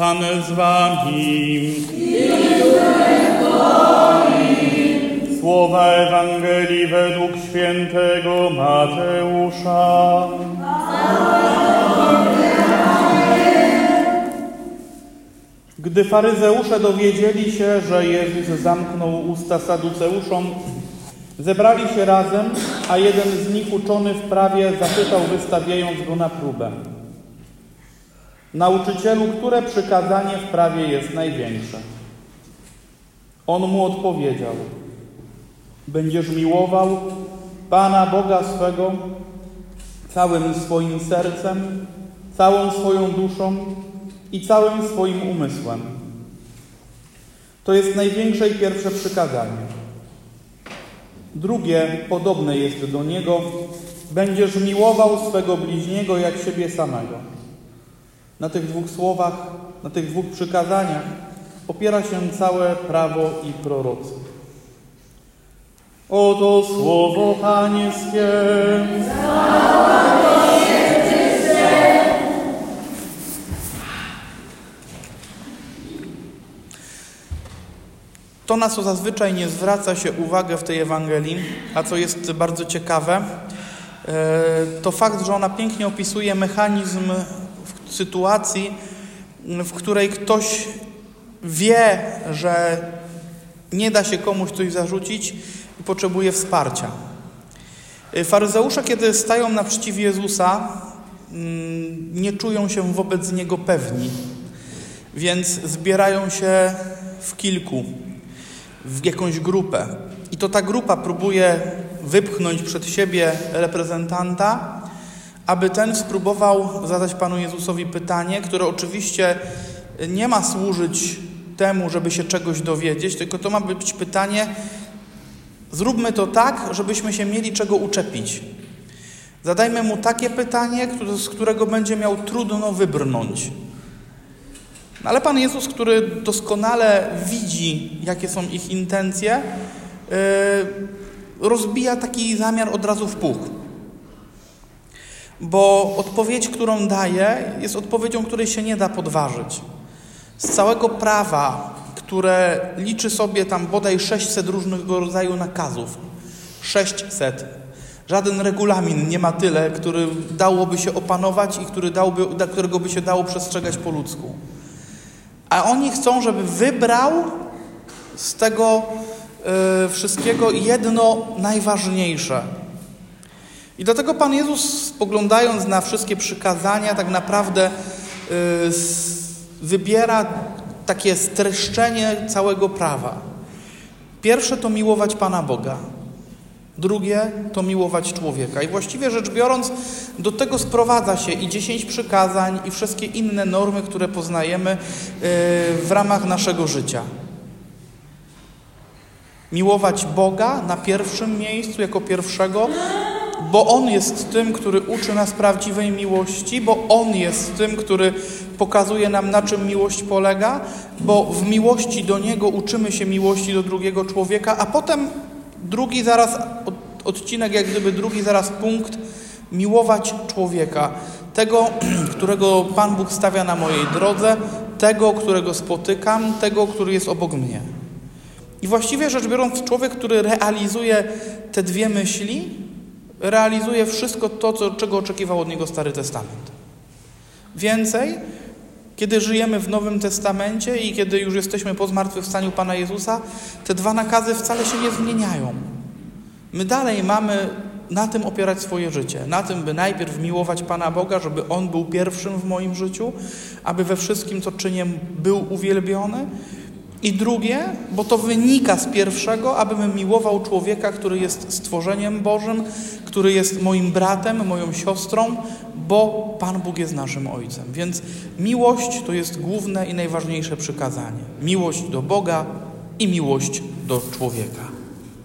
Pan z wami. Słowa Ewangelii według świętego Mateusza. Gdy faryzeusze dowiedzieli się, że Jezus zamknął usta saduceuszom, zebrali się razem, a jeden z nich uczony w prawie zapytał, wystawiając go na próbę. Nauczycielu, które przykazanie w prawie jest największe? On mu odpowiedział: Będziesz miłował Pana Boga swego całym swoim sercem, całą swoją duszą i całym swoim umysłem. To jest największe i pierwsze przykazanie. Drugie, podobne jest do niego: Będziesz miłował swego bliźniego jak siebie samego. Na tych dwóch słowach, na tych dwóch przykazaniach opiera się całe prawo i prorocy. Oto słowo Pańskie. To, na co zazwyczaj nie zwraca się uwagę w tej Ewangelii, a co jest bardzo ciekawe, e, to fakt, że ona pięknie opisuje mechanizm sytuacji, w której ktoś wie, że nie da się komuś coś zarzucić i potrzebuje wsparcia. Faryzeusze, kiedy stają naprzeciw Jezusa, mm, nie czują się wobec Niego pewni, więc zbierają się w kilku, w jakąś grupę. I to ta grupa próbuje wypchnąć przed siebie reprezentanta, aby ten spróbował zadać Panu Jezusowi pytanie, które oczywiście nie ma służyć temu, żeby się czegoś dowiedzieć, tylko to ma być pytanie, zróbmy to tak, żebyśmy się mieli czego uczepić. Zadajmy mu takie pytanie, z którego będzie miał trudno wybrnąć. No, ale Pan Jezus, który doskonale widzi, jakie są ich intencje, yy, rozbija taki zamiar od razu w puch. Bo odpowiedź, którą daje, jest odpowiedzią, której się nie da podważyć. Z całego prawa, które liczy sobie tam bodaj 600 różnego rodzaju nakazów, 600. Żaden regulamin nie ma tyle, który dałoby się opanować i który dałby, którego by się dało przestrzegać po ludzku. A oni chcą, żeby wybrał z tego yy, wszystkiego jedno najważniejsze – i dlatego Pan Jezus, spoglądając na wszystkie przykazania, tak naprawdę yy, wybiera takie streszczenie całego prawa. Pierwsze to miłować Pana Boga. Drugie to miłować człowieka. I właściwie rzecz biorąc, do tego sprowadza się i dziesięć przykazań, i wszystkie inne normy, które poznajemy yy, w ramach naszego życia. Miłować Boga na pierwszym miejscu, jako pierwszego, bo On jest tym, który uczy nas prawdziwej miłości, bo On jest tym, który pokazuje nam, na czym miłość polega, bo w miłości do Niego uczymy się miłości do drugiego człowieka, a potem drugi zaraz odcinek, jak gdyby drugi zaraz punkt, miłować człowieka, tego, którego Pan Bóg stawia na mojej drodze, tego, którego spotykam, tego, który jest obok mnie. I właściwie rzecz biorąc, człowiek, który realizuje te dwie myśli, realizuje wszystko to, co, czego oczekiwał od niego Stary Testament. Więcej, kiedy żyjemy w Nowym Testamencie i kiedy już jesteśmy po zmartwychwstaniu Pana Jezusa, te dwa nakazy wcale się nie zmieniają. My dalej mamy na tym opierać swoje życie. Na tym, by najpierw miłować Pana Boga, żeby On był pierwszym w moim życiu, aby we wszystkim, co czynię, był uwielbiony, i drugie, bo to wynika z pierwszego, abym miłował człowieka, który jest stworzeniem Bożym, który jest moim bratem, moją siostrą, bo Pan Bóg jest naszym Ojcem. Więc miłość to jest główne i najważniejsze przykazanie. Miłość do Boga i miłość do człowieka.